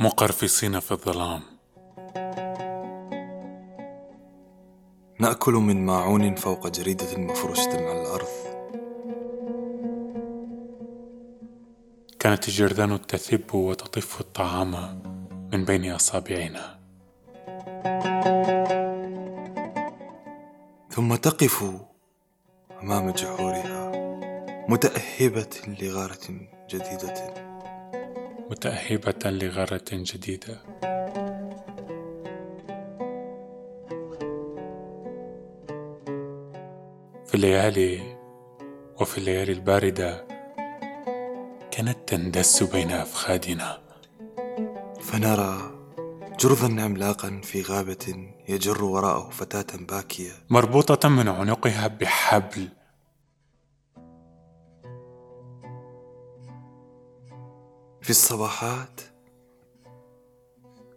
مقرفصين في الظلام. نأكل من ماعون فوق جريدة مفروشة على الأرض. كانت الجرذان تثب وتطف الطعام من بين أصابعنا. ثم تقف أمام جحورها. متأهبة لغارة جديدة. متأهبة لغارة جديدة. في الليالي وفي الليالي الباردة كانت تندس بين أفخادنا. فنرى جرذا عملاقا في غابة يجر وراءه فتاة باكية. مربوطة من عنقها بحبل في الصباحات.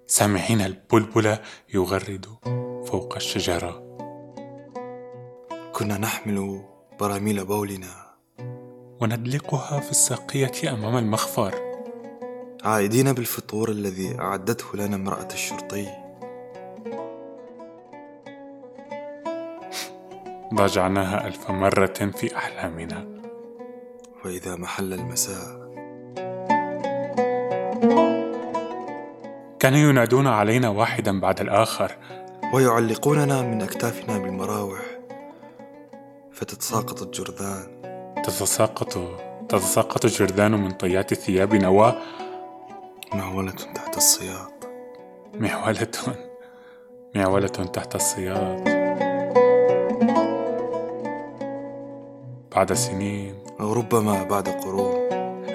سامعين البلبل يغرد فوق الشجرة. كنا نحمل براميل بولنا. وندلقها في الساقية أمام المخفر. عائدين بالفطور الذي أعدته لنا امرأة الشرطي. ضاجعناها ألف مرة في أحلامنا. وإذا محل المساء كانوا ينادون علينا واحدا بعد الآخر. ويعلقوننا من أكتافنا بالمراوح. فتتساقط الجرذان تتساقط تتساقط الجرذان من طيات ثيابنا و معولة تحت السياط. معولة معولة تحت السياط. بعد سنين. أو ربما بعد قرون.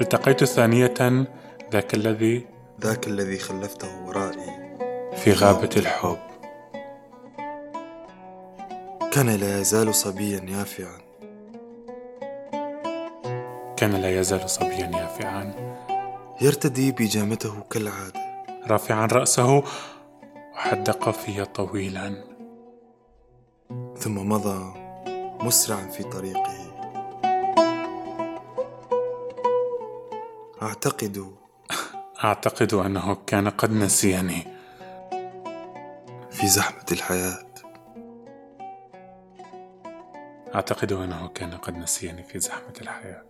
التقيت ثانية ذاك الذي ذاك الذي خلفته ورائي. في غابة الحب. كان لا يزال صبيا يافعا. كان لا يزال صبيا يافعا. يرتدي بيجامته كالعادة. رافعا رأسه وحدق في طويلا. ثم مضى مسرعا في طريقه. أعتقد أعتقد أنه كان قد نسيني. في زحمة الحياة. أعتقد أنه كان قد نسيني في زحمة الحياة.